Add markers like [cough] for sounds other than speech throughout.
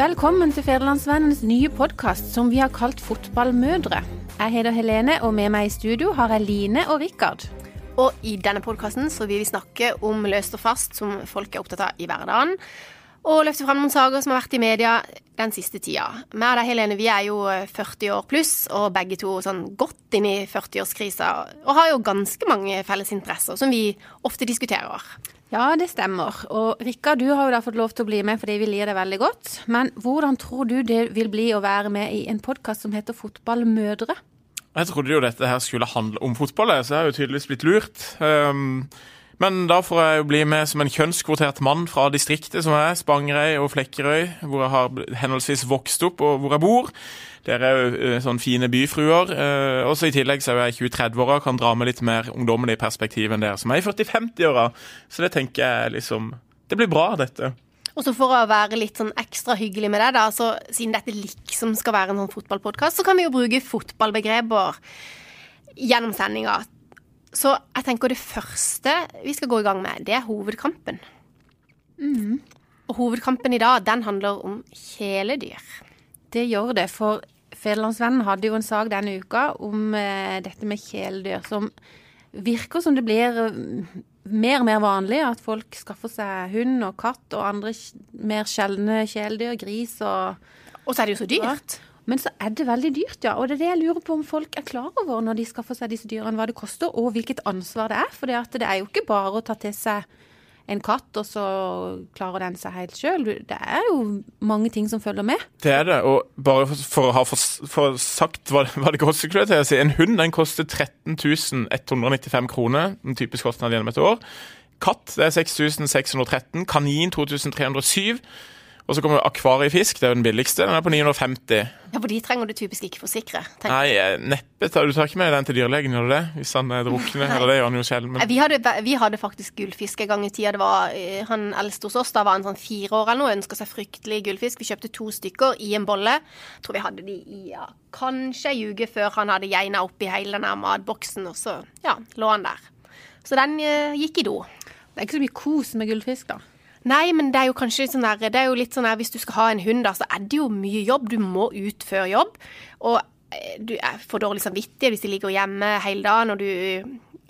Velkommen til Federlandsvennens nye podkast som vi har kalt Fotballmødre. Jeg heter Helene, og med meg i studio har jeg Line og Rikard. Og i denne podkasten vil vi snakke om løst og fast som folk er opptatt av i hverdagen. Og løfte fram noen saker som har vært i media den siste tida. Vi og deg, Helene, vi er jo 40 år pluss, og begge to sånn godt inn i 40-årskrisa. Og har jo ganske mange felles interesser som vi ofte diskuterer. Ja, det stemmer. Og Rikard, du har jo da fått lov til å bli med fordi vi liker det veldig godt. Men hvordan tror du det vil bli å være med i en podkast som heter Fotballmødre? Jeg trodde jo dette her skulle handle om fotball, så jeg har jo tydeligvis blitt lurt. Um, men da får jeg jo bli med som en kjønnskvotert mann fra distriktet som er Spangereid og Flekkerøy, hvor jeg har henholdsvis vokst opp og hvor jeg bor. Dere er jo sånne sånn fine byfruer. Eh, også I tillegg så er jeg 20-30-åra, kan dra med litt mer ungdommelig perspektiv enn dere som er i 40-50-åra. Så det tenker jeg liksom Det blir bra, dette. Og så For å være litt sånn ekstra hyggelig med det, da, så siden dette liksom skal være en sånn fotballpodkast, så kan vi jo bruke fotballbegreper gjennom sendinga. Så jeg tenker det første vi skal gå i gang med, det er hovedkampen. Mm. Og hovedkampen i dag, den handler om kjæledyr. Det gjør det, for Federlandsvennen hadde jo en sak denne uka om eh, dette med kjæledyr, som virker som det blir eh, mer og mer vanlig at folk skaffer seg hund og katt og andre mer sjeldne kjæledyr, gris og Og så er det jo så dyrt. Men så er det veldig dyrt, ja. Og det er det jeg lurer på om folk er klar over når de skaffer seg disse dyrene, hva det koster, og hvilket ansvar det er. For det er jo ikke bare å ta til seg en katt, og så klarer den seg helt sjøl. Det er jo mange ting som følger med. Det er det. Og bare for, å ha for, for sagt hva, hva, det koster, skulle jeg til å si. En hund den koster 13 195 kroner, en typisk kostnad gjennom et år. Katt det er 6613. Kanin 2307. Og så kommer akvariefisk, det er jo den billigste. Den er på 950. Ja, For de trenger du typisk ikke forsikre? Nei, eh, neppe. Du tar ikke med den til dyrlegen, gjør du det? Hvis han drukner? eller det gjør han jo sjelden. Men... Vi, hadde, vi hadde faktisk gullfisk en gang i tida. Det var eh, Han eldste hos oss da var han sånn fire år eller noe, ønska seg fryktelig gullfisk. Vi kjøpte to stykker i en bolle. Jeg tror vi hadde de i ja, kanskje ei uke før han hadde geina oppi hele den matboksen, og så ja, lå han der. Så den uh, gikk i do. Det er ikke så mye kos med gullfisk, da. Nei, men det er jo kanskje litt sånn der, det er jo litt sånn der, hvis du skal ha en hund, da, så er det jo mye jobb. Du må ut før jobb. Og du du får dårlig samvittighet hvis de ligger hjemme hele dagen og du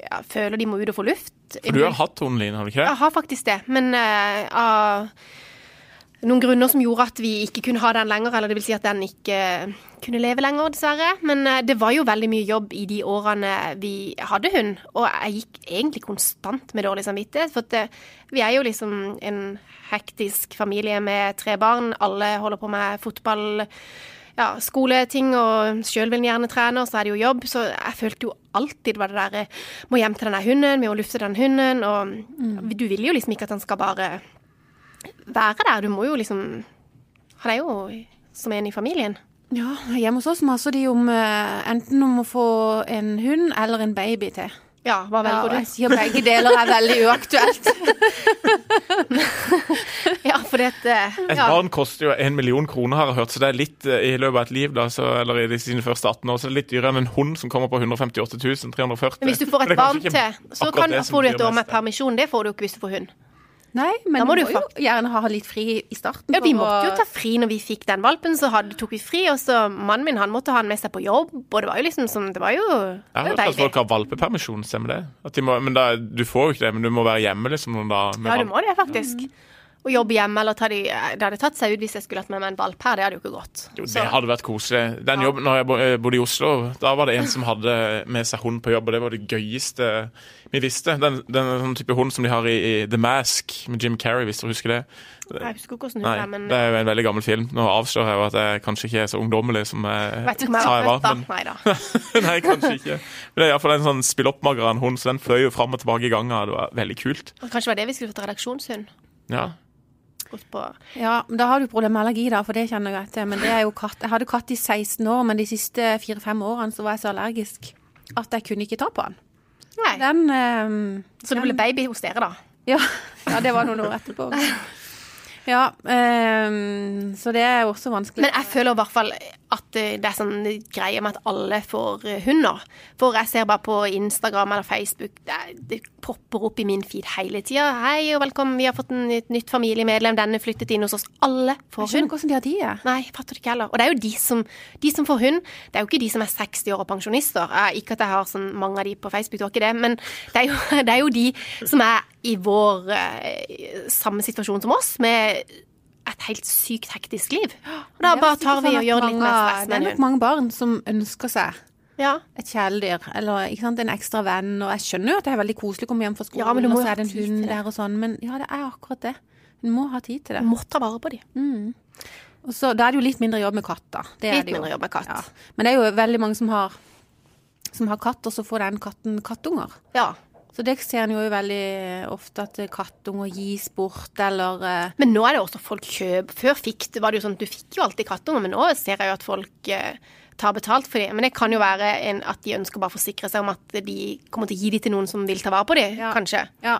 ja, føler de må ut og få luft. For du har hatt hund, Line, har du ikke det? Jeg har faktisk det. Men uh, av noen grunner som gjorde at vi ikke kunne ha den lenger, eller det vil si at den ikke kunne leve lenger, dessverre. Men uh, det var jo veldig mye jobb i de årene vi hadde hund, og jeg gikk egentlig konstant med dårlig samvittighet. For det, vi er jo liksom en hektisk familie med tre barn. Alle holder på med fotball, ja, skoleting, og sjøl vil gjerne trene, og så er det jo jobb. Så jeg følte jo alltid var det derre Må hjem til denne hunden, vi må lufte den hunden, og mm. du vil jo liksom ikke at han skal bare være der. Du må jo liksom Han er jo som en i familien. Ja, hjemme hos oss maser de om uh, enten om å få en hund eller en baby til. Ja, hva velger ja, du? Jeg sier begge deler er veldig uaktuelt. [laughs] ja, for dette uh, Et ja. barn koster jo en million kroner, har jeg hørt, så det er litt uh, i løpet av et liv, da, så, eller i sine første 18 år, så det er litt dyrere enn en hund som kommer på 158 340. Men hvis du får et barn til, så kan, får du et år med permisjon. Det får du ikke hvis du får hund. Nei, men må du må jo gjerne ha litt fri i starten. Ja, Vi måtte jo ta fri når vi fikk den valpen, så hadde, tok vi fri. Og så mannen min han måtte ha den med seg på jobb, og det var jo liksom som Det var jo Jeg har hørt at folk har valpepermisjon, stemmer det? Må, men da, Du får jo ikke det, men du må være hjemme liksom noen dager? Ja, du må det faktisk. Mm å jobbe hjemme eller ta de Det hadde tatt seg ut hvis jeg skulle hatt med meg en valp her. Det hadde jo ikke gått. Jo, det hadde vært koselig. Den jobben når jeg eh, bodde i Oslo, da var det en som hadde med seg hund på jobb, og det var det gøyeste vi visste. Den, den sånn type hund som de har i, i, The Mask med Jim Carrey, hvis du husker det. Jeg husker ikke hvordan hun er, men Det er jo en veldig gammel film. Nå avslører jeg jo at jeg kanskje ikke er så ungdommelig som jeg Vet ikke om jeg var født, da. Nei. [laughs] Nei, kanskje ikke. Men det er iallfall en sånn spilloppmagrende hund, så den fløy jo fram og tilbake i ganga. Det var veldig kult. Kanskje var det vi skulle fått redaksjonshund. Ja på Ja, da har du problem med allergi, da, for det kjenner jeg etter. Men det er jo katt. Jeg hadde katt i 16 år, men de siste fire-fem årene så var jeg så allergisk at jeg kunne ikke ta på den. Nei. Den, um, så det ble baby hos dere, da? Ja, ja det var noen år etterpå. [laughs] Ja, um, så det er også vanskelig. Men jeg føler i hvert fall at eh, det er sånn greie med at alle får hunder. hund nå. For jeg ser bare på Instagram eller Facebook, det, det popper opp i min feed hele tida. 'Hei og velkommen, vi har fått en, et nytt familiemedlem, denne flyttet inn hos oss'. Alle får hund. jeg skjønner ikke hvordan de har tid. Ja. Nei, jeg fatter ikke heller. Og det er jo de som, de som får hund, det er jo ikke de som er 60 år og pensjonister. Eh, ikke at jeg har sånn mange av de på Facebook, det var ikke det, men det er jo, [laughs] det er jo de som er i vår eh, samme situasjon som oss, med et helt sykt hektisk liv. Og da bare tar vi og gjør det litt mer stressende. stress Det er nok mange barn som ønsker seg Ja. et kjæledyr, eller ikke sant, en ekstra venn. Og jeg skjønner jo at det er veldig koselig å komme hjem fra skolen, Ja, men du må og så er det en hund der og sånn. Men ja, det er akkurat det. Du må ha tid til det. Du må ta vare på dem. Og så Da er det jo litt mindre jobb med katt, da. Det Litt mindre jobb med katt. Ja. Men det er jo veldig mange som har, som har katt, og så får den katten kattunger. Ja. Så det ser en jo veldig ofte at kattunger gis bort, eller eh, Men nå er det også folk kjøper. Før fikk, det- var det jo sånn at du fikk jo alltid kattunger, men nå ser jeg jo at folk eh, tar betalt for dem. Men det kan jo være en, at de ønsker bare å forsikre seg om at de kommer til å gi dem til noen som vil ta vare på dem, Ja. kanskje. Ja.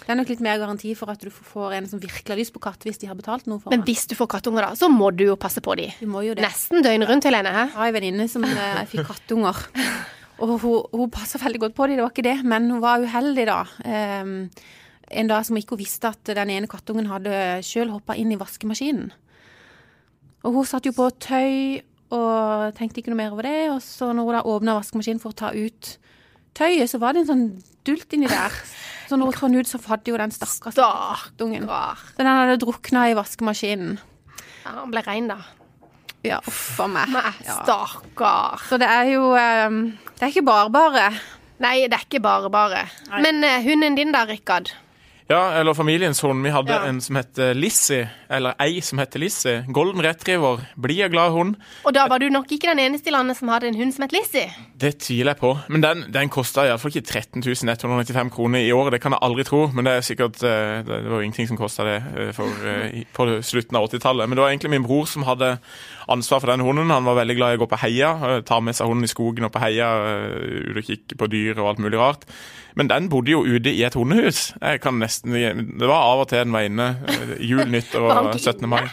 Det er nok litt mer garanti for at du får en som virkelig har lyst på katt, hvis de har betalt noe for Men hvis du får kattunger, da, så må du jo passe på dem. Nesten døgnet rundt, Helene. Hæ? Jeg har en venninne som eh, fikk kattunger. [laughs] Og hun, hun passa veldig godt på dem, det var ikke det, men hun var uheldig da. Um, en dag som ikke hun visste at den ene kattungen hadde sjøl hoppa inn i vaskemaskinen. Og hun satt jo på tøy og tenkte ikke noe mer over det. Og så når hun da åpna vaskemaskinen for å ta ut tøyet, så var det en sånn dult inni der. Så når hun den ut, så hadde jo den stakkars kattungen. Så den hadde drukna i vaskemaskinen. Ja, han ble rein, da. Ja, uff a meg. Nei, Ja. stakkar. Så det er jo ehm, Det er ikke bare bare. Nei, det er ikke bare bare. Men uh, hunden din da, Rikard? Ja, eller familiens hund. Vi hadde Ja. en som het Lissy, eller ei som het Lissy. Golden retriever. Blid og glad hund. Og da var du nok ikke den eneste i landet som hadde en hund som het Lissy? Det tviler jeg på. Men den, den kosta iallfall ikke 13 195 kroner i året. Det kan jeg aldri tro, men det er sikkert eh, Det var jo ingenting som kosta det eh, for, eh, på slutten av 80-tallet. Men det var egentlig min bror som hadde ansvar for den hunden. Han var veldig glad i å gå på heia, eh, ta med seg hunden i skogen og på heia, eh, ut og kikke på dyr og alt mulig rart. Men den bodde jo ute i et hundehus. Jeg kan nesten, Det var av og til den var inne. eh, Jul, nyttår og [laughs] 17. mai.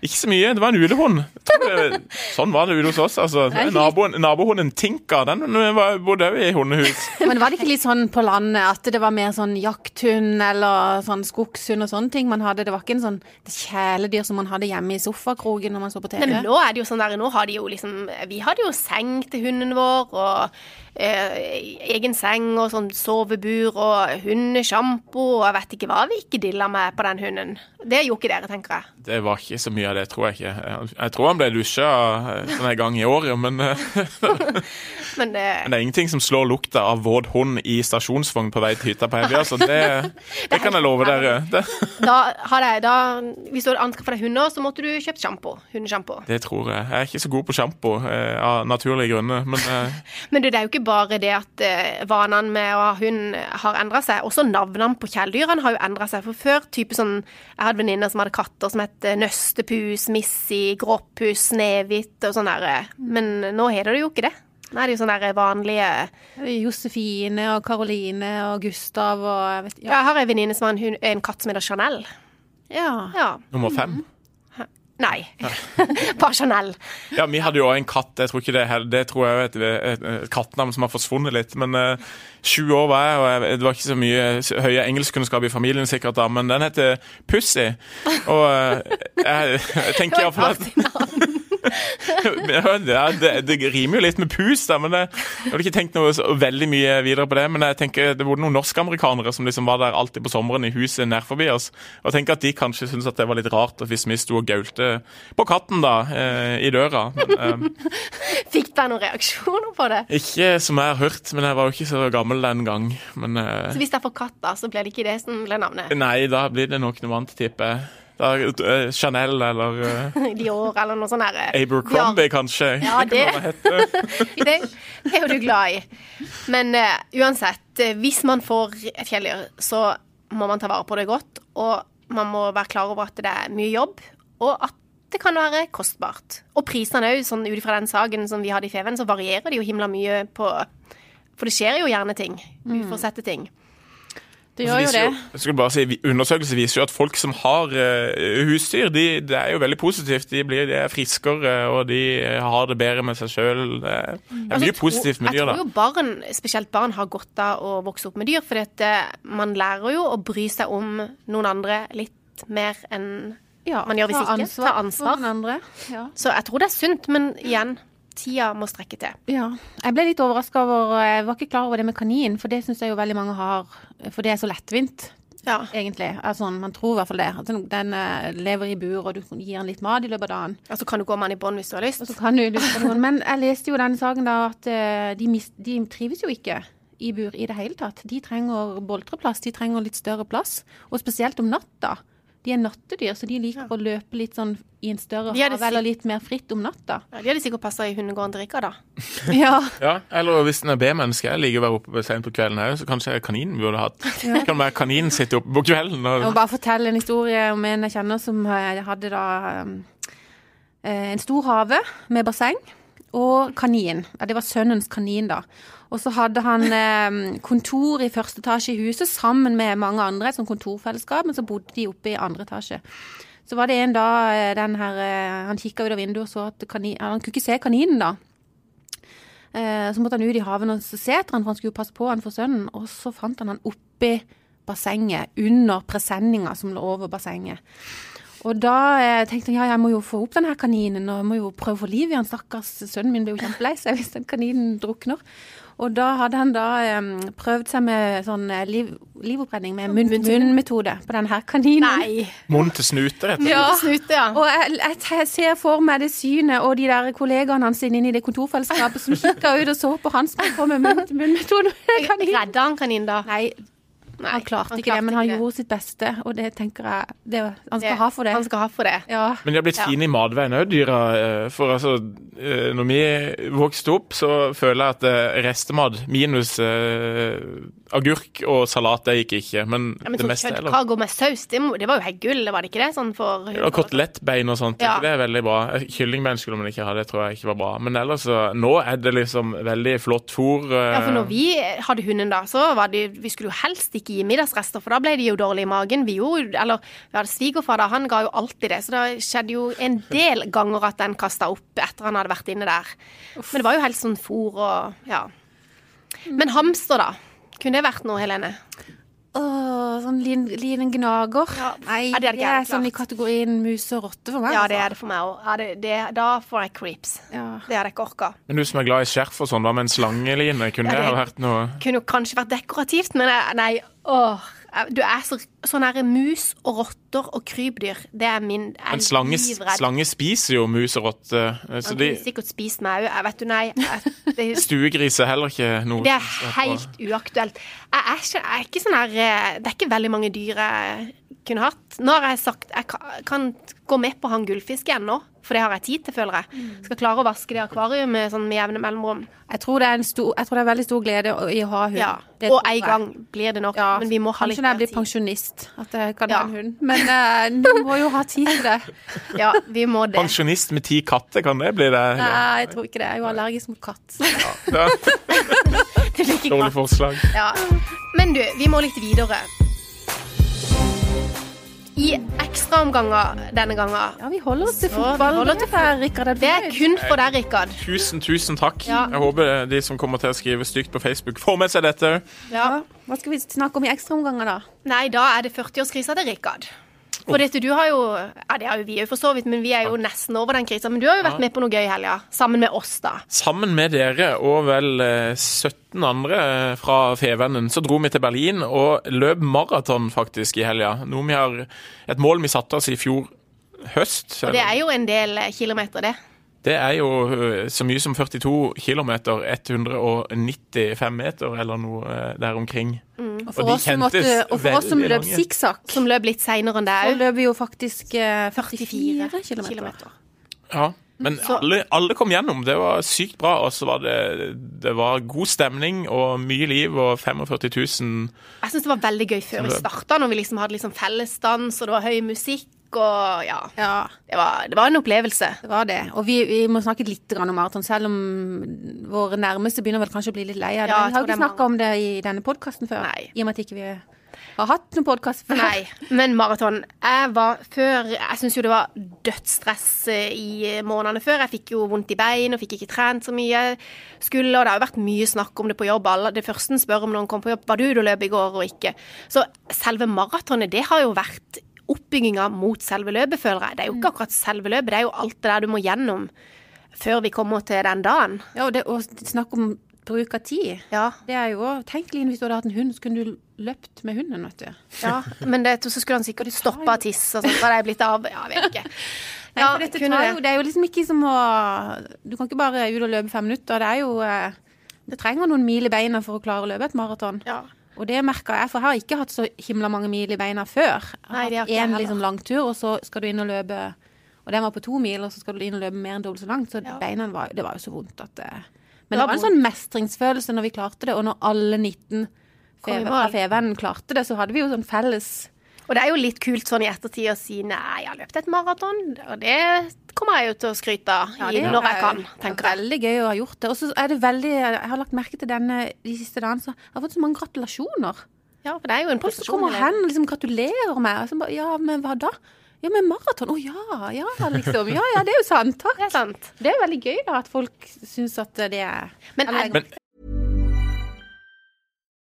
Ikke så mye. Det var en ulehund. Jeg tror det- Sånn var det ute hos oss. altså. Naboen, nabohunden Tinka den var, bodde òg i hundehus. [laughs] Men var det ikke litt sånn på landet at det var mer sånn jakthund eller sånn skogshund og sånne ting man hadde? Det var ikke en sånn kjæledyr som man hadde hjemme i sofakroken når man så på TV? Men nå er det jo sånn der, nå har de jo liksom Vi hadde jo seng til hunden vår, og eh, egen seng og sånn sovebur og hundesjampo og jeg vet ikke hva vi ikke dilla med på den hunden. Det gjorde ikke dere, tenker jeg. Det var ikke så mye av det, tror jeg ikke. Jeg- tror han ble dusja eh, en gang i året, men, eh, [laughs] Men det, men det er ingenting som slår lukta av våt hund i stasjonsvogn på vei til hytta på Evja. Så det, det kan jeg love dere. [laughs] Da har jeg, da, hvis du hadde anskaffa deg hunder, så måtte du kjøpt sjampo. Hundesjampo. det tror jeg. Jeg er ikke så god på sjampo eh, av naturlige grunner, men eh, [laughs] Men det er jo ikke bare det at eh, vanene med å ha hund har endra seg. Også navnene på kjæledyrene har jo endra seg. For før type sånn Jeg hadde venninner som hadde katter som het eh, Nøstepus, Missi, Gråpus, Snehvit og sånn der. eh. Men nå heter det jo ikke det. Nå er det jo sånne vanlige Josefine og Karoline og Gustav og jeg vet, ja. Jeg har en venninne som har en, en katt som heter Chanel. ja. Ja. nummer fem. Nei. [laughs] Bare Chanel. Ja, vi hadde jo også en katt. Jeg tror ikke det, det tror jeg er et, et, et kattenavn som har forsvunnet litt. Men eh, sju år var jeg, og jeg, det var ikke så mye høye engelskkunnskap i familien, sikkert da, men den heter Pussy. Og uh, jeg, jeg tenker iallfall at ja, det, det, det rimer jo litt med pus, da, men jeg, jeg hadde ikke tenkt noe så veldig mye videre på det. Men jeg tenker det bodde noen norskamerikanere som liksom var der alltid på sommeren i huset nær forbi oss. Og jeg tenker at de kanskje syntes at det var litt rart hvis vi sto og gaulte på katten da, eh, i døra. Men, eh, [laughs] Fikk deg noen reaksjoner på det? ikke som jeg har hørt, men jeg var jo ikke så gammel den gang. Men eh, Så hvis jeg får katt, da, så blir det ikke det som blir navnet? nei, da blir det nok noe annet, tipper jeg. Da, eh, Chanel eller uh, [laughs] Dior eller noe sånt der. Abercrombie, kanskje. Ja, det- [laughs] Det, er jo du glad i. Men uh, uansett, eh, hvis man får et kjæledyr, så må man ta vare på det godt. Og man må være klar over at det er mye jobb, og at det kan være kostbart. Og prisene òg, sånn ut ifra den saken som vi hadde i Feven, så varierer det jo himla mye på For det skjer jo gjerne ting. Uforutsette ting. Det Så gjør jo det. Jo, jeg skulle bare si, Undersøkelser viser jo at folk som har uh, husdyr, de, det er jo veldig positivt. De, blir, de er friskere, og de har det bedre med seg sjøl. Det er, Altså, mye positivt med dyr, da. Jeg tror jo barn, spesielt barn, har godt av å vokse opp med dyr. For man lærer jo å bry seg om noen andre litt mer enn Ja, man gjør hvis ikke. ansvar Ta ansvar. for den andre. Ja. Så jeg tror det er sunt, men igjen, tida må strekke til. Ja. Jeg ble litt overraska over Jeg var ikke klar over det med kanin, for det syns jeg jo veldig mange har. For det er så lettvint, Ja. egentlig. Altså, man tror i hvert fall det. Altså, den- den eh, lever i bur, og du gir den litt mat i løpet av dagen. Og så kan du gå med den i bånd hvis du har lyst. Og så kan du lyst på noen. Men jeg leste jo denne saken da at eh, de, mis, de trives jo ikke i bur i det hele tatt. De trenger boltreplass, de trenger litt større plass. Og spesielt om natta. De er nattedyr, så de liker å løpe litt sånn i en større havel og litt mer fritt om natta. Ja, de hadde sikkert passa i hundegården til Rikard, da. [laughs] Ja. Ja, eller hvis den er B-menneske, jeg liker å være oppe sent på kvelden òg, så kanskje kaninen burde hatt [laughs] Kan være kaninen sitte oppe på kvelden Jeg må bare fortelle en historie om en jeg kjenner som hadde da eh, en stor hage med basseng og kanin. Ja, det var sønnens kanin, da. Og så hadde han eh, kontor i første etasje i huset sammen med mange andre, et sånt kontorfellesskap, men så bodde de oppe i andre etasje. Så var det en dag eh, den her eh, Han kikka ut av vinduet og så at kanin, Han kunne ikke se kaninen, da. Eh, Så måtte han ut i haven og se etter han, for han skulle passe på han for sønnen. Og så fant han han oppi bassenget, under presenninga som lå over bassenget. Og da eh, tenkte han ja, jeg må jo få opp den her kaninen, og jeg må jo prøve å få liv i han. Stakkars sønnen min blir jo kjempelei seg hvis den kaninen drukner. Og da hadde han da um, prøvd seg med sånn eh, liv, livoppredning med munn-munn-metode på den her kaninen. Nei! munn til snute, rett og slett. Ja. Snute, ja. Og jeg, jeg, jeg ser for meg det synet og de der kollegaene hans inne i det kontorfellesskapet som kikka ut og så på han som på med munn-munn-metode. Redda han kaninen, da? Nei, Nei, han klarte ikke det, men han gjorde sitt beste, og det tenker jeg det, Han skal ha for det. Han skal ha for det. Ja. Men de har blitt Ja. fine i matveien òg, dyra. eh, For altså, eh, når vi vokste opp, så føler jeg at eh, restemat minus uh, agurk og salat, det gikk ikke. Men, Ja, men det meste eller kjøttkaker med saus, det, det var jo helt gull, var det ikke det? Sånn for ja, Kotelettbein og sånt, Ja. det er veldig bra. Kyllingbein skulle man ikke ha, det tror jeg ikke var bra. Men ellers Nå er det liksom veldig flott fôr. Ja, for når vi hadde hunden da, så var det Vi skulle jo helst ikke gi middagsrester, for da ble de jo dårlige i magen. Vi gjorde Eller vi hadde svigerfar da, han ga jo alltid det, så det skjedde jo en del ganger at den kasta opp etter han hadde vært inne der. Men det var jo helt sånn fôr og Ja. Men hamster, da? Kunne det vært noe, Helene? Åh, sånn liten, liten gnager. Ja. Nei, Ja, det er det er, sånn i kategorien mus og rotte for meg. Ja, det altså. er det for meg òg. Ja, da får jeg creeps. Ja. Det hadde jeg ikke orka. Men du som er glad i skjerf og sånn, hva med en slangeline? Kunne Ja, det det- ha vært noe Kunne jo kanskje vært dekorativt, men jeg, nei, åh. Jeg- Du er så sånn her mus og rotter og krypdyr. Det er min er Men slange, slange spiser jo mus og rotte, eh, så de sikkert spist meg òg. Vet du, nei. [laughs] Det, Stuegris er heller ikke noe det er helt uaktuelt. Jeg er, ikke, jeg er ikke sånn her eh, Det er ikke veldig mange dyr jeg kunne hatt. Nå har jeg sagt jeg kan, kan gå med på han ha en igjen nå, for det har jeg tid til, føler jeg. Mm. Skal klare å vaske det akvariet med, sånn, med jevne mellomrom. Jeg tror, det er en stor, jeg tror det er veldig stor glede i å ha hund. Ja. Det Og en gang blir det nok, Ja, men vi må ha litt tid. Kanskje når jeg blir pensjonist, at jeg kan Ja. ha en hund. Men uh, du må jo ha tid til det. [laughs] Ja, vi må det. Pensjonist med ti katter, kan det bli det? Nei, jeg tror ikke det. Jeg er jo allergisk mot katt. Ja, [laughs] Det blir ikke dårlig forslag. Ja. Men du, vi må litt videre. I ekstraomganger denne gangen Ja, vi holder oss til Så, vi fotball. holder til. Er Det er kun for deg, Rikard. Tusen, tusen takk. Ja. Jeg håper de som kommer til å skrive stygt på Facebook, får med seg dette. Ja. Hva skal vi snakke om i ekstraomganger, da? Nei, da er det 40-årskrisa til Rikard. For dette, du har jo Ja, det har jo vi òg for så vidt, men vi er jo nesten over den krisa. Men du har jo vært med på noe gøy i helga, sammen med oss, da. Sammen med dere og vel eh, 17 andre eh, fra Fevennen, så dro vi til Berlin og løp maraton faktisk i helga. Noe vi har Et mål vi satte oss i fjor høst. Og det er jo en del kilometer, det. Det er jo eh, så mye som 42 km, 195 meter eller noe eh, der omkring. Og for, Og de måtte, og for oss som løp sikksakk, Som løp litt seinere enn så deg òg. løp vi jo faktisk eh, 44 44 km. kilometer. Ja, men alle, alle kom gjennom. Det var sykt bra. Og så var det, det var god stemning og mye liv og 45 000 Jeg syns det var veldig gøy før vi starta, når vi liksom hadde liksom fellesdans, og det var høy musikk, og ja. Ja, Det var, det var en opplevelse. det var det. Og vi, vi må snakke litt om maraton, selv om våre nærmeste begynner vel kanskje å bli litt lei av det. Ja, vi har jo ikke snakka om det i denne podkasten før. Nei. I og med at ikke vi Har hatt noen podkast før. Nei, men maraton. Jeg var før Jeg syns jo det var dødsstress eh, i månedene før. Jeg fikk jo vondt i bein og fikk ikke trent så mye. Skulle, og det har jo vært mye snakk om det på jobb. Alle, det første en spør om når en kommer på jobb, var du du løp i går og ikke. Så selve maratonet, det har jo vært oppbygginga mot selve løpet, føler jeg. Det er jo ikke akkurat selve løpet, det er jo alt det der du må gjennom før vi kommer til den dagen. Ja, og, det, og snakk om bruk av tid. Ja, Det er jo Tenk Line, hvis du hadde hatt en hund, så kunne du løpt med hunden, vet du. ja. Men det, så skulle han sikkert stoppa og tisse og sånt. Så hadde jeg blitt av Ja, jeg vet ikke. [laughs] Nei, for dette tar det. jo, det er jo liksom ikke som å Du kan ikke bare ut og løpe fem minutter. Det er jo eh, Du trenger noen mil i beina for å klare å løpe et maraton. Ja. Og det merka jeg, for jeg har ikke hatt så himla mange mil i beina før. Jeg Nei, det har ikke en én liksom langtur, og så skal du inn og løpe Og den var på to mil, og så skal du inn og løpe mer enn dobbelt så langt. Så Ja. beina var, det var jo så vondt at det, Men Det det var var en sånn mestringsfølelse når vi klarte det, og når alle 19 Kom i Feve- mål. fra Fevennen klarte det, så hadde vi jo sånn felles Og det er jo litt kult sånn i ettertid å si nei, jeg har løpt et maraton. Og det kommer jeg jo til å skryte av Ja, når jeg kan, tenker jeg. Veldig gøy å ha gjort det. Og så er det veldig Jeg har lagt merke til denne de siste dagene, så jeg har fått så mange gratulasjoner. Ja, for det er jo en Folk som kommer hen og liksom gratulerer meg. Og så bare, ja, men hva da? Ja, men maraton. Å ja, ja, liksom. Ja, ja, det er jo sant. Takk. Det er sant. Det er veldig gøy da, at folk syns at det er Men er, Men-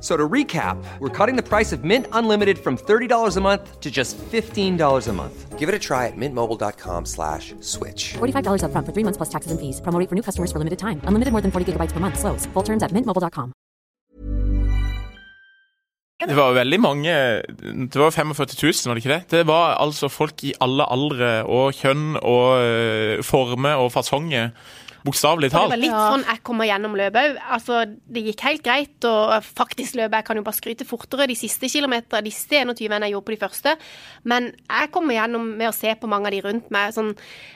So to recap, we're cutting the price of Mint Unlimited from $30 a month to just $15 a month. Give it a try at mintmobile.com slash switch. $45 upfront for three months plus taxes and fees. Promo for new customers for limited time. Unlimited more than 40 gigabytes per month. Slows. Full terms at mintmobile.com. Det var veldig mange Det var 45 000, var det ikke det? Det var altså folk i alle aldre og kjønn og øh, former og fasonger. Bokstavelig talt. det var litt sånn jeg kommer gjennom løpet òg. Altså, det gikk helt greit og faktisk løpet Jeg kan jo bare skryte fortere de siste kilometerne, de siste 21 enn jeg gjorde på de første. Men jeg kommer gjennom med å se på mange av de rundt meg. Sånn,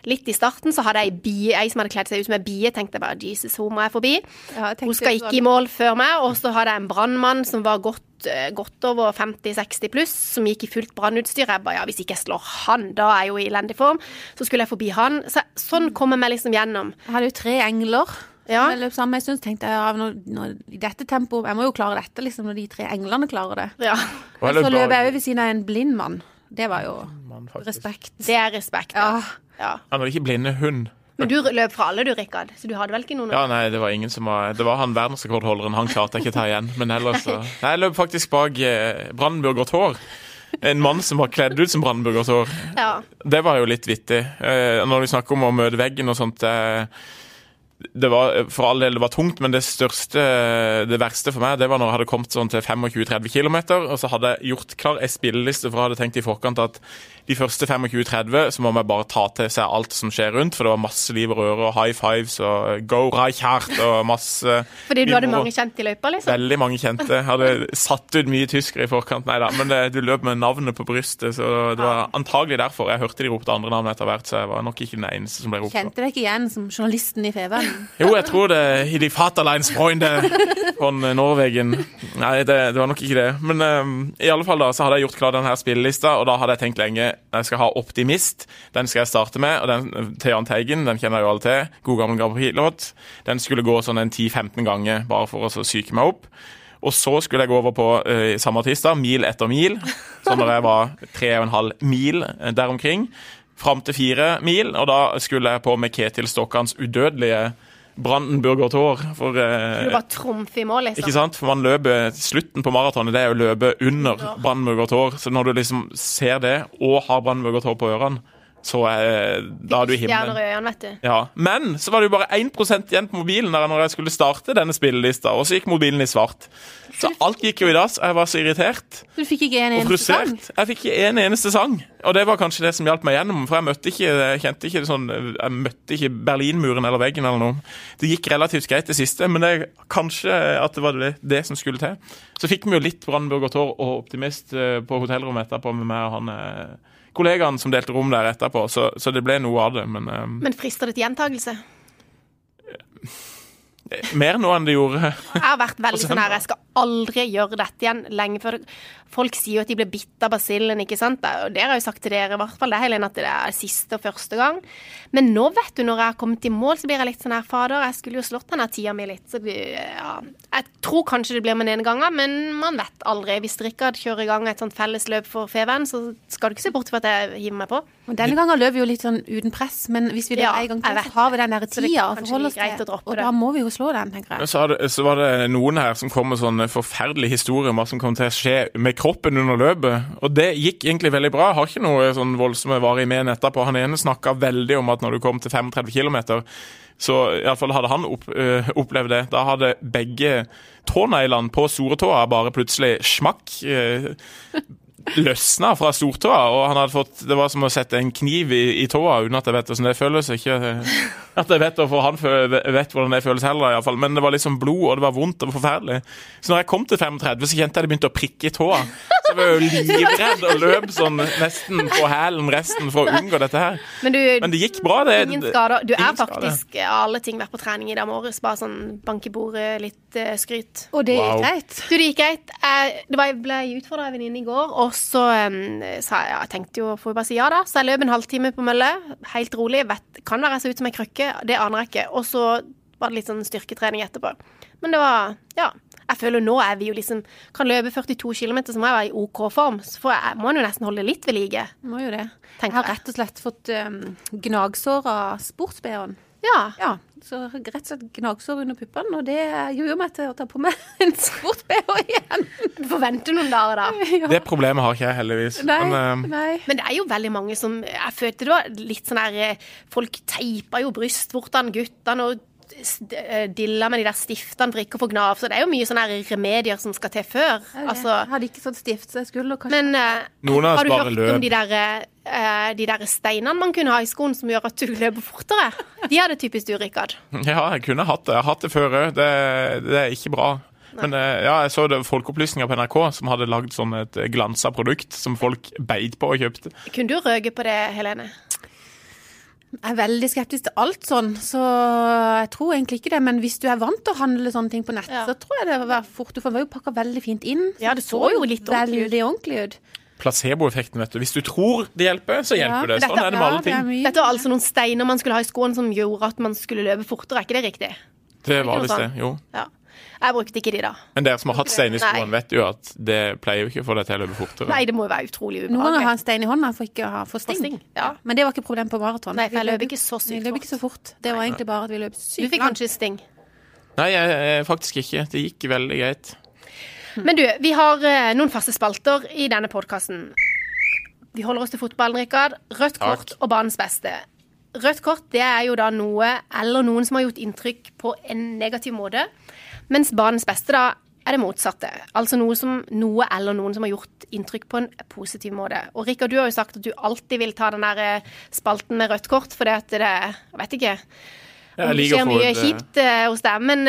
litt i starten så hadde jeg ei bie, ei som hadde kledd seg ut som ei bie. Tenkte jeg bare Jesus, hun må jeg forbi. Ja, jeg Hun skal ikke i mål før meg. Og så hadde jeg en brannmann som var godt, eh, godt over 50-60 pluss, som gikk i fullt brannutstyr. Jeg bare ja, hvis ikke jeg slår han, da er jeg jo i elendig form. Så skulle jeg forbi han. Så, sånn kommer jeg meg liksom gjennom. Jeg hadde jo tre engler. Ja. Jeg løp sammen en stund, tenkte jeg ja, når, når, i dette tempoet Jeg må jo klare dette, liksom, når de tre englene klarer det. Ja. Og så løp jeg over ved siden av en blind mann. Det var jo man, respekt. Det er respekt. Ja. Ja. ja. Han var ikke blinde hund. Men du løp fra alle, du, Rikard. Så du hadde vel ikke noen Ja, nei, det var ingen som var Det var han verdensrekordholderen. Han klarte jeg ikke ta igjen. Men ellers så Nei, jeg løp faktisk bak eh, Brandenburger Tor. En mann som var kledd ut som Brandenburger hår. Ja. Det var jo litt vittig. Eh, når vi snakker om å møte veggen og sånt eh, det var, For all del det var tungt, men det største, det verste for meg det var når jeg hadde kommet sånn til 25-30 km, og så hadde jeg gjort klar ei spilleliste, for jeg hadde tenkt i forkant at de første 25-30 så må vi bare ta til seg alt som skjer rundt, for det var masse liv og røre og high fives og go Reichert og masse [laughs] Fordi du hadde mange kjente i løypa, liksom? Veldig mange kjente. Jeg hadde satt ut mye tyskere i forkant. Nei da, men det, du løp med navnet på brystet, så det var antagelig derfor. Jeg hørte de ropte andre navn etter hvert, så jeg var nok ikke den eneste som ble ropt. Kjente deg ikke igjen som journalisten i Feven? [laughs] Jo, jeg tror det i de Vaterlandsfreunde von Norwegen. Nei, det, det var nok ikke det. Men um, i alle fall da, så hadde jeg gjort klar denne spillelista, og da hadde jeg tenkt lenge jeg skal ha Optimist. Den skal jeg starte med. og den til Jahn Teigen, den kjenner jeg jo alle til. God gammel Grand Prix-låt. Den skulle gå sånn en 10-15 ganger bare for å psyke meg opp. Og så skulle jeg gå over på uh, samme artist, mil etter mil. [laughs] Så når jeg var tre og en halv mil eh, der omkring, fram til fire mil, og da skulle jeg på med Ketil Stokkans udødelige Brandenburger Tor. For, eh, bare trumfer i mål, liksom. ikke sant? For man løper Slutten på maratonet det er å løpe under Brandenburger Tor. Så når du liksom ser det, og har Brandenburger Tor på ørene, så eh, da er du i himmelen. øynene, vet du. Ja, Men så var det jo bare 1 igjen på mobilen der når jeg skulle starte denne spillelista, og så gikk mobilen i svart. Så alt gikk jo i dass. Jeg var så irritert Du fikk ikke en og eneste sang? Jeg fikk ikke en eneste sang. Og det var kanskje det som hjalp meg gjennom, for jeg møtte ikke, jeg kjente ikke sånn Jeg møtte ikke Berlinmuren eller veggen eller noe. Det gikk relativt greit det siste, men det, kanskje at det var det, det som skulle til. Så fikk vi jo litt Brandenburger Tår og Optimist eh, på hotellrommet etterpå med meg og han eh, kollegaen som delte rom der etterpå, så, så det ble noe av det, men eh, Men frister det til gjentakelse? [laughs] Mer nå enn de gjorde. Jeg har vært veldig sånn her, jeg skal aldri gjøre dette igjen lenge før Folk sier jo at de blir bitt av basillen, ikke sant? Og det har jeg jo sagt til dere, i hvert fall det, Helene, at det er siste og første gang. Men nå, vet du, når jeg har kommet i mål, så blir jeg litt sånn her, fader, jeg skulle jo slått denne tida mi litt. Så ja. Jeg tror kanskje det blir med den ene gangen, men man vet aldri. Hvis Rikard kjører i gang et sånt fellesløp for Feven, så skal du ikke se bort fra at jeg hiver meg på. Og denne gangen løp vi jo litt sånn uten press, men hvis vi løper Ja, en gang til, så har vi den der tida å forholde oss til. Og da må vi jo slå den, tenker jeg. Så, det, så var det noen her som kom med sånne forferdelige historier om hva som kom til å skje med kroppen under løpet. Og det gikk egentlig veldig bra. Jeg har ikke noe sånn voldsomme varige men etterpå. Han ene snakka veldig om at når du kom til 35 km, så iallfall hadde han opp, øh, opplevd det. Da hadde begge tåneglene på storetåa bare plutselig smakk. øh, løsna fra stortåa, og han hadde fått Det var som å sette en kniv i, i tåa uten at jeg vet hvordan det føles. Ikke at jeg vet, for han vet hvordan det føles heller, iallfall. Men det var liksom blod, og det var vondt og forferdelig. Så når jeg kom til 35, så kjente jeg det begynte å prikke i tåa. Så jeg var jo livredd og løp sånn nesten på hælen resten for å unngå dette her. Men du, Men det gikk bra, det. ingen skader. Du ingen er faktisk av alle ting vært på trening i dag morges. Bare sånn bank i bordet, litt uh, skryt. Og det gikk greit. Du, det gikk greit. Jeg, det var, jeg ble utfordra av en venninne i går, og så um, sa jeg ja, jeg tenkte jo får vi bare si ja, da. Så jeg løp en halvtime på mølle, helt rolig. Vet, kan være jeg ser ut som ei krøkke, det aner jeg ikke. Og så var det litt sånn styrketrening etterpå. Men det var Ja. Jeg føler nå er vi jo liksom Kan løpe 42 km, så må jeg være i OK form. Så får jeg, må jo nesten holde litt ved like. Må jo det. Jeg har rett og slett fått um, gnagsår av sports-BH-en. Ja. Ja, så rett og slett gnagsår under puppene, og det gjør meg til å ta på meg [laughs] en sport-BH igjen. Du får vente noen dager, da. [laughs] Det problemet har ikke jeg, heldigvis. Nei, Men, uh... nei. Men det er jo veldig mange som Jeg følte det var litt sånn der eh, Folk teipa jo brystvortene, guttene, og dilla med de der stiftene for ikke å få gnav. Så det er jo mye sånne remedier som skal til før. Altså, jeg hadde ikke sånn stift, så jeg skulle kanskje men uh, Noen har du hørt løp. om de der, uh, de der steinene man kunne ha i skoen som gjør at du [laughs] løper fortere? De hadde typisk du, Rikard. [laughs] Ja, jeg kunne hatt det. Jeg har hatt det før òg. Det, det er ikke bra. Men uh, ja, jeg så det Folkeopplysninga på NRK som hadde lagd sånn et glansa produkt som folk beit på og kjøpte. Kunne du røke på det, Helene? Jeg er veldig skeptisk til alt sånn, så jeg tror egentlig ikke det. Men hvis du er vant til å handle sånne ting på nett, Ja. så tror jeg det var fort. Du får jo pakka veldig fint inn. Ja, det så jo litt ordentlig ut. Ordentlig ut. Placeboeffekten, vet du. Hvis du tror det hjelper, så hjelper det. dette- Sånn er det med alle det ting. mye. Dette var altså noen steiner man skulle ha i skoene som gjorde at man skulle løpe fortere. Er ikke det riktig? Det var visst det, sånn. jo. Ja. Jeg brukte ikke de, da. Men dere som har hatt stein i skoene, vet jo at det pleier jo ikke å få deg til å løpe fortere. Nei, det må jo være utrolig Noen ganger har jeg ubehagelig. en stein i hånda for ikke å ha for sting. sting, ja. Men det var ikke problem på maraton. Nei, for jeg løp ikke så sykt Vi løp ikke så fort. Det var egentlig bare at vi løp sykt langt. Du fikk kanskje sting. Nei, jeg, jeg, faktisk ikke. Det gikk veldig greit. Men du, vi har eh, noen faste spalter i denne podkasten. Vi holder oss til fotballen, Rikard. Rødt kort Takk. og banens beste. Rødt kort det er jo da noe eller noen som har gjort inntrykk på en negativ måte. Mens barnets beste da er det motsatte. Altså noe, som, noe eller noen som har gjort inntrykk på en positiv måte. Og Rikard, du har jo sagt at du alltid vil ta den der eh, spalten med rødt kort, fordi at det Jeg vet ikke. Om det skjer mye eh, kjipt eh, hos deg, men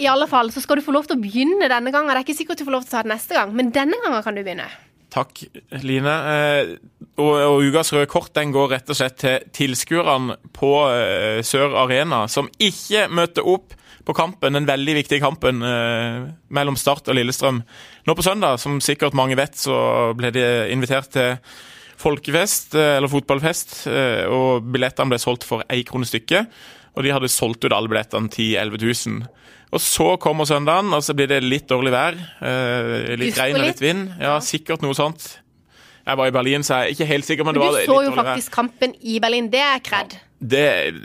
i alle fall så skal du få lov til å begynne denne gangen. Det er ikke sikkert du får lov til å ta det neste gang, men denne gangen kan du begynne. Takk, Line. Og, og ukas røde kort den går rett og slett til tilskuerne på uh, Sør Arena, som ikke møtte opp på kampen, den veldig viktige kampen uh, mellom Start og Lillestrøm. Nå på søndag, som sikkert mange vet, så ble de invitert til folkefest, uh, eller fotballfest, og billettene ble solgt for én krone stykket. Og de hadde solgt ut alle billettene 10 000-11 000. Og så kommer søndagen, og så blir det litt dårlig vær. Litt regn og litt vind. Ja, sikkert noe sånt. Jeg var i Berlin, så jeg er ikke helt sikker, men Men du så jo faktisk kampen i Berlin. Det er kred. Det,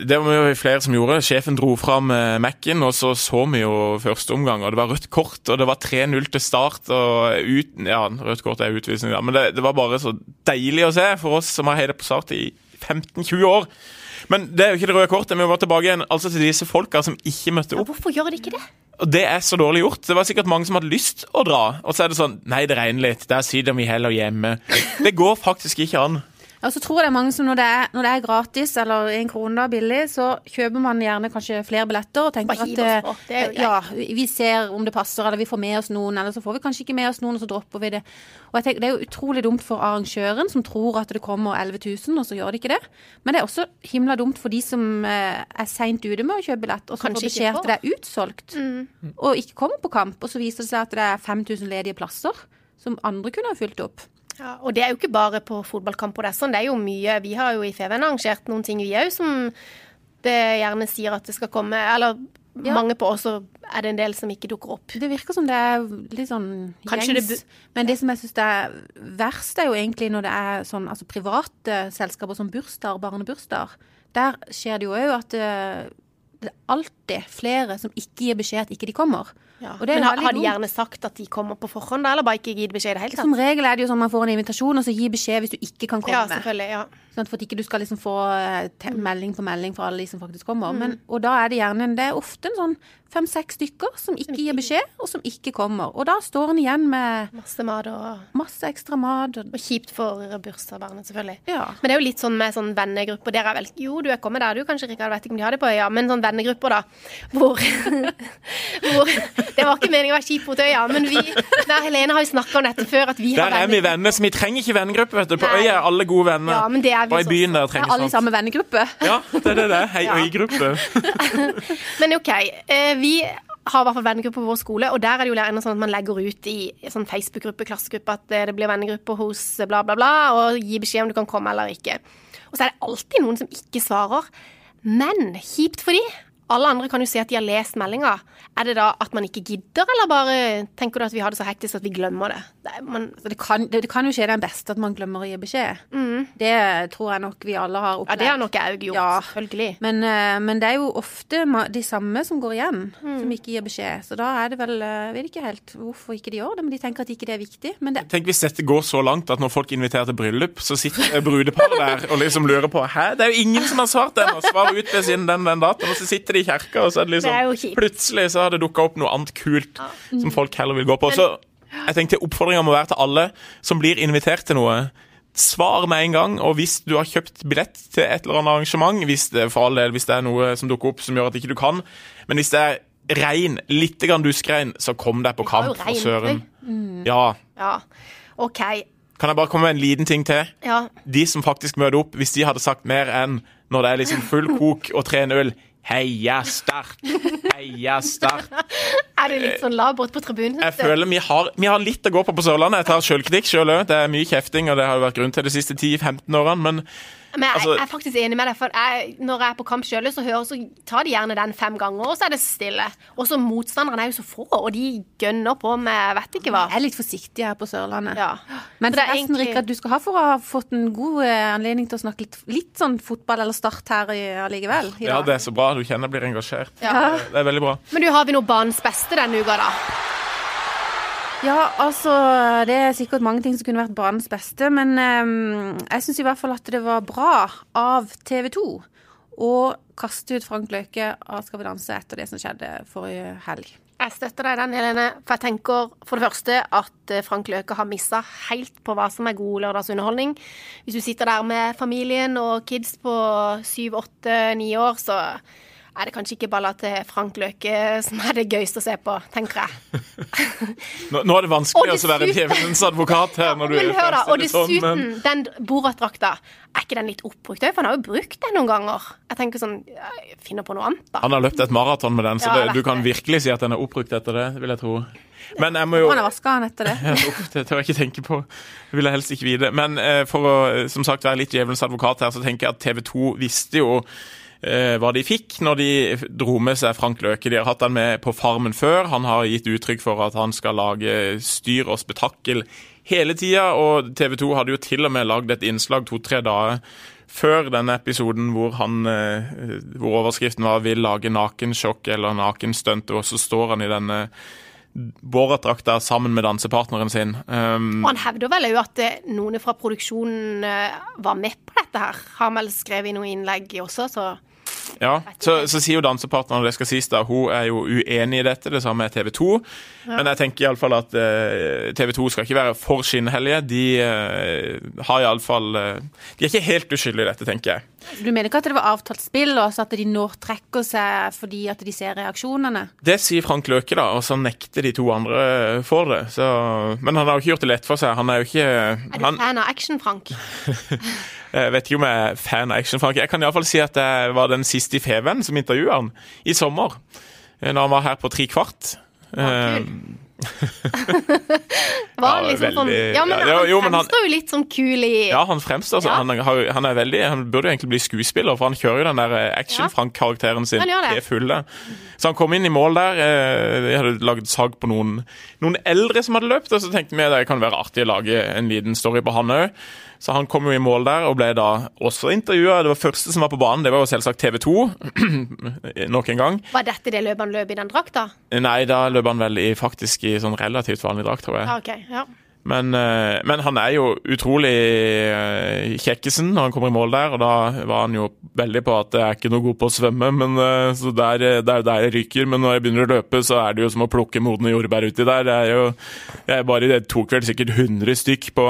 det var jo flere som gjorde. Sjefen dro fram eh, Mac-en, og så så vi jo første omgang. og Det var rødt kort, og det var 3-0 til start. og uten, ja, Rødt kort er utvisning, da, men det, det var bare så deilig å se for oss som har heiet på Start i 15-20 år. Men det er jo ikke det røde kortet. Vi må tilbake igjen altså til disse folka som ikke møtte opp. Ja, hvorfor gjør de ikke det? Og det er så dårlig gjort. Det var sikkert mange som hadde lyst å dra. Og så er det sånn Nei, det regner litt. Der sitter vi heller hjemme. Det går faktisk ikke an. Og så tror jeg det er mange som når det er, når det er gratis eller en krone da billig, så kjøper man gjerne kanskje flere billetter og tenker at eh, ja, vi ser om det passer, eller vi får med oss noen, eller så får vi kanskje ikke med oss noen, og så dropper vi det. Og jeg tenker Det er jo utrolig dumt for arrangøren, som tror at det kommer 11 000, og så gjør det ikke det. Men det er også himla dumt for de som eh, er seint ute med å kjøpe billett, og så får beskjed at det er utsolgt, og ikke kommer på kamp, og så viser det seg at det er 5000 ledige plasser som andre kunne ha fylt opp. Ja, og det er jo ikke bare på fotballkamp og det er sånn. Det er jo mye Vi har jo i Feven arrangert noen ting, vi òg, som det gjerne sier at det skal komme. Eller Ja. mange på oss, så er det en del som ikke dukker opp. Det virker som det er litt sånn Kanskje det gjengs. Men det som jeg syns er verst, er jo egentlig når det er sånn altså private selskaper som bursdager, barnebursdager. Der skjer det jo òg at eh, det er alltid flere som ikke gir beskjed at ikke de kommer. Ja. Og det Men har, har de gjerne sagt at de kommer på forhånd, da, eller bare ikke gitt beskjed i det hele tatt? Som regel er det jo sånn at man får en invitasjon, og så gi beskjed hvis du ikke kan komme. Ja, selvfølgelig. ja. Sånn for at ikke du skal liksom få eh, Mm. melding på melding fra alle de som faktisk kommer. Men, og da er det gjerne det er ofte en sånn fem-seks stykker som ikke gir beskjed, og som ikke kommer. Og da står en igjen med Masse mat og, masse ekstra mat. Og, og kjipt for bursdagsbarnet, selvfølgelig. ja. Men det er jo litt sånn med sånn vennegrupper. Dere er vel Jo, du er kommet der, du kanskje, Rikard. Vet ikke om de har det på øya, men sånn vennegrupper, da. Hvor, [laughs] hvor Det var ikke meningen å være kjip mot øya, men vi der Helene har jo snakka om dette før, at vi har Der er vi venner, så vi trenger ikke vennegruppe. vet du. På Nei. øya er alle gode venner. Ja, men det er vi Og i byen der Er sånt. alle i samme vennegruppe? Ja, det er det det. Hei, Ja. øygruppe. [laughs] Men OK. Eh, vi har i hvert fall vennegrupper på vår skole, og der er det jo gjerne sånn at man legger ut i sånn Facebook-gruppe, klassegruppe, at eh, det blir vennegruppe hos bla, bla, bla, og gi beskjed om du kan komme eller ikke. Og så er det alltid noen som ikke svarer. Men kjipt for de. Alle andre kan jo si at de har lest meldinga. Er det da at man ikke gidder, eller bare tenker du at vi har det så hektisk at vi glemmer det? det man, det, kan, det, det kan jo skje den beste at man glemmer å gi beskjed. Det tror jeg nok vi alle har opplevd. ja, det har nok jeg gjort, Ja. selvfølgelig. Men, eh, men det er jo ofte de samme som går igjen, som ikke gir beskjed. Så da er det vel eh, Jeg vet ikke helt hvorfor ikke de gjør det, men de tenker at ikke det er viktig. Men det, Tenk hvis dette går så langt at når folk inviterer til bryllup, så sitter brudeparet der og liksom lurer på Hæ, det er jo ingen som har svart ennå! Svar ut ved siden den, den datoen. Og så sitter de i kirka, og så er det liksom Det er. Plutselig så har det dukka opp noe annet kult som folk heller vil gå på. Så jeg tenkte oppfordringa må være til alle som blir invitert til noe. Svar med en gang, og hvis du har kjøpt billett til et eller annet arrangement, hvis det, for all del, hvis det er noe som dukker opp som gjør at ikke du kan, men hvis det er regn, litt grann duskregn, så kom deg på kamp, for søren. søren. Ja. Ja. OK. Kan jeg bare komme med en liten ting til? Ja. De som faktisk møter opp, hvis de hadde sagt mer enn når det er liksom full kok og tre øl Heia Start! Heia Start! [laughs] Er det litt sånn labert på tribunen? Jeg føler vi har, vi har litt å gå på på Sørlandet. Jeg tar sjølkritikk sjøl òg. Det er mye kjefting, og det har jo vært grunn til de siste 10-15 årene. Men Men jeg, Altså- jeg er faktisk enig med deg, for jeg, når jeg er på kamp sjøl, så, hører- så tar de gjerne den fem ganger, og så er det stille. Og så motstanderne er jo så få, og de gønner på med vet ikke hva. jeg er litt forsiktig her på Sørlandet. Ja. Men det forresten, egentlig- Rikard, du skal ha for å ha fått en god eh, anledning til å snakke litt, litt sånn fotball eller start her i, allikevel. Ja, det er så bra. Du kjenner jeg blir engasjert. Ja. Det er veldig bra. Men du, har vi noe banens beste denne uka, da? Ja, altså Det er sikkert mange ting som kunne vært banens beste, men um, jeg syns i hvert fall at det var bra av TV 2 å kaste ut Frank Løke av Skal vi danse etter det som skjedde forrige helg. Jeg støtter deg den, Helene. For jeg tenker for det første at eh, Frank Løke har missa helt på hva som er god lørdagsunderholdning. Hvis du sitter der med familien og kids på syv, åtte, ni år, så er det kanskje ikke balla til Frank Løke som er det gøyeste å se på, tenker jeg. Nå, nå er det vanskelig å være djevelens advokat her. når du Men hør, da. Og sånn, dessuten, men- den Borat-drakta, er ikke den litt oppbrukt òg? For han har jo brukt den noen ganger. Jeg tenker sånn Jeg finner på noe annet, da. Han har løpt et maraton med den, så det, ja, du kan virkelig si at den er oppbrukt etter det, vil jeg tro. Men jeg må jo Han har vaska han etter det. [laughs] Uff, det tør jeg ikke tenke på. Det vil jeg helst ikke vite. Men eh, for å eh, som sagt være litt djevelens advokat her, så tenker jeg at TV 2 visste jo hva de fikk når de dro med seg Frank Løke. De har hatt han med på Farmen før. Han har gitt uttrykk for at han skal lage styr og spetakkel hele tida, og TV 2 hadde jo til og med lagd et innslag to-tre dager før denne episoden hvor, han, eh, hvor overskriften var 'Vil lage nakensjokk eller nakenstunt', og så står han i denne Borat-drakta sammen med dansepartneren sin. Um, Og han hevder vel òg at eh, noen fra produksjonen eh, var med på dette her. Har vel skrevet i noen innlegg også, så Ja, så, så sier jo dansepartneren, det skal sies da, hun er jo uenig i dette, det samme er TV 2. Men jeg tenker iallfall at uh, TV 2 skal ikke være for skinnhellige. De uh, har iallfall uh, De er ikke helt uskyldige i dette, tenker jeg. Du mener ikke at det var avtalt spill, og at de nå trekker seg fordi at de ser reaksjonene? Det sier Frank Løke, da, og så nekter de to andre for det. Så, men han har jo ikke gjort det lett for seg. Han er jo ikke Er du han, fan av Action, Frank? [laughs] Jeg vet ikke om jeg er fan av Action Frank. Jeg kan iallfall si at jeg var den siste i Feven som intervjua han i sommer. eh, Når han var her på tre kvart. kul. Eh, Var Ja, liksom sånn Ja, men han jo, men han- fremstår jo litt som kul i Ja, han fremstår. Ja. Han, han er veldig Han burde jo egentlig bli skuespiller, for han kjører jo den der eh, Action-Frank-karakteren sin til fulle. Så han kom inn i mål der. Vi hadde laget sag på noen, noen eldre som hadde løpt, og så tenkte vi at det kan være artig å lage en liten story på han òg. Så han kom jo i mål der og ble da også intervjua. Det var første som var på banen, det var jo selvsagt TV 2. [clears throat] Nok en gang. Var dette det løpet han løp i den drakta? Nei, da løp han vel i, faktisk i sånn relativt vanlig drakt, tror jeg. Okay. Ja. Men, eh, men han er jo utrolig eh, kjekkesen når han kommer i mål der, og da var han jo veldig på at jeg er ikke noe god på å svømme, men eh, så det er jo der jeg ryker. Men når jeg begynner å løpe, så er det jo som å plukke modne jordbær uti der. Det er jo jeg bare Det tok vel sikkert 100 stykk på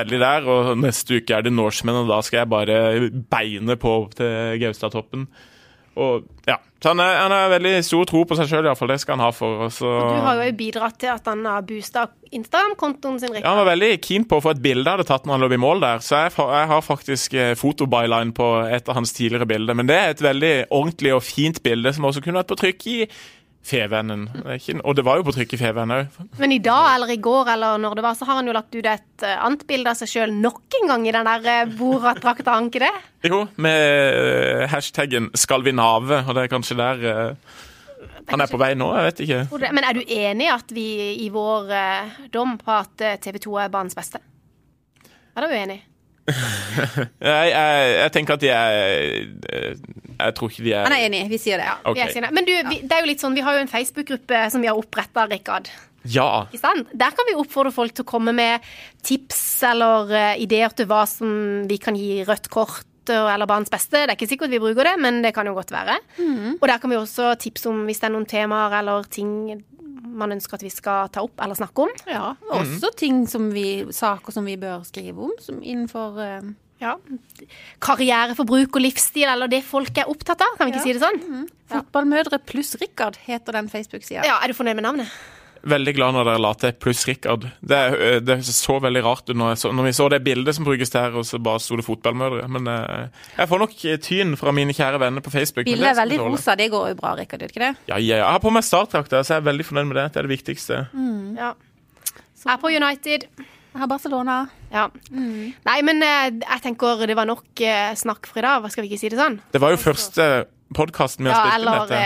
veldig der, og neste uke er det Norsemen, og da skal jeg bare beine på opp til Gaustatoppen. Og ja, så han, er, han har veldig stor tro på seg sjøl, iallfall. Det skal han ha for. Og så Du har jo bidratt til at han har boosta Instagram-kontoen sin, Ja, han var veldig keen på å få et bilde jeg hadde tatt når han lå i mål der, så jeg, jeg har faktisk eh, fotobyline på et av hans tidligere bilder. Men det er et veldig ordentlig og fint bilde som også kunne vært på trykk i Fevennen. Og det var jo på trykk i Fevennen òg. Men i dag eller i går eller når det var, så har han jo lagt ut et eh, annet bilde av seg sjøl nok en gang i den der uh, Borat-drakta, har han ikke det? Jo, med eh, hashtaggen 'skal vi nave', og det er kanskje der eh, han er på vei nå, jeg vet ikke. Men er du enig i at vi i vår eh, dom på at eh, TV 2 er banens beste? Er du uenig? Jeg, jeg, jeg tenker at de er eh, Jeg tror ikke de er Han er enig, vi sier det. ja. okay. Vi er. Men du, vi, det er jo litt sånn, vi har jo en Facebook-gruppe som vi har oppretta, Rikard. Ja. Ikke sant? Der kan vi oppfordre folk til å komme med tips eller uh, ideer til hva som vi kan gi rødt kort eh, eller barns beste. Det er ikke sikkert vi bruker det, men det kan jo godt være. Og der kan vi også tipse om hvis det er noen temaer eller ting man ønsker at vi skal ta opp eller snakke om. Ja, Også også ting som vi, saker som vi bør skrive om, som innenfor uh, Ja. Karriere og livsstil, eller det folk er opptatt av. Kan vi ikke si det sånn? Fotballmødre pluss Rikard heter den Facebook-sida. Ja, Er du fornøyd med navnet? Veldig glad når dere la til pluss Rikard. Det, er- det så veldig rart ut når, så, når vi så det bildet som brukes der, og så bare sto det fotballmødre. Men eh, jeg får nok tyn fra mine kjære venner på Facebook. Bildet det er veldig rosa, det går jo bra, Rikard, gjør det ikke det? Ja, ja, ja. Jeg har på meg startdrakta, så jeg er veldig fornøyd med det. Det er det viktigste. Ja. Jeg er på United. Jeg har Barcelona. Ja. Nei, men eh, jeg tenker det var nok eh, snakk for i dag. Hva skal vi ikke si det sånn? Det var jo første podkasten vi har Ja, spilt inn eller dette.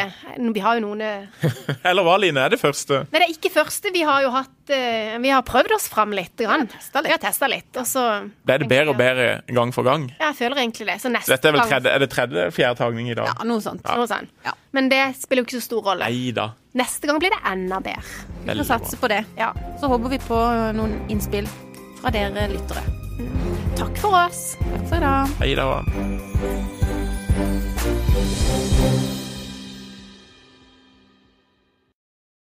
eh, Vi har jo noen eh, [laughs] Eller hva, Line? Er det første? Nei, det er ikke første. Vi har jo hatt eh, Vi har prøvd oss fram litt. Grann. Vi har testa litt. Og så Ble det bedre og bedre gang for gang? Ja, Jeg føler egentlig det. Så neste Dette er vel tredje, er det tredje fjerde tagning i dag? Ja, noe sånt. Noe sånt. Ja. Men det spiller jo ikke så stor rolle. Neida. Neste gang blir det enda bedre. Vi får satse på det. Ja. Så håper vi på noen innspill fra dere lyttere. Takk for oss. Takk for i dag. Hei da. Thank you.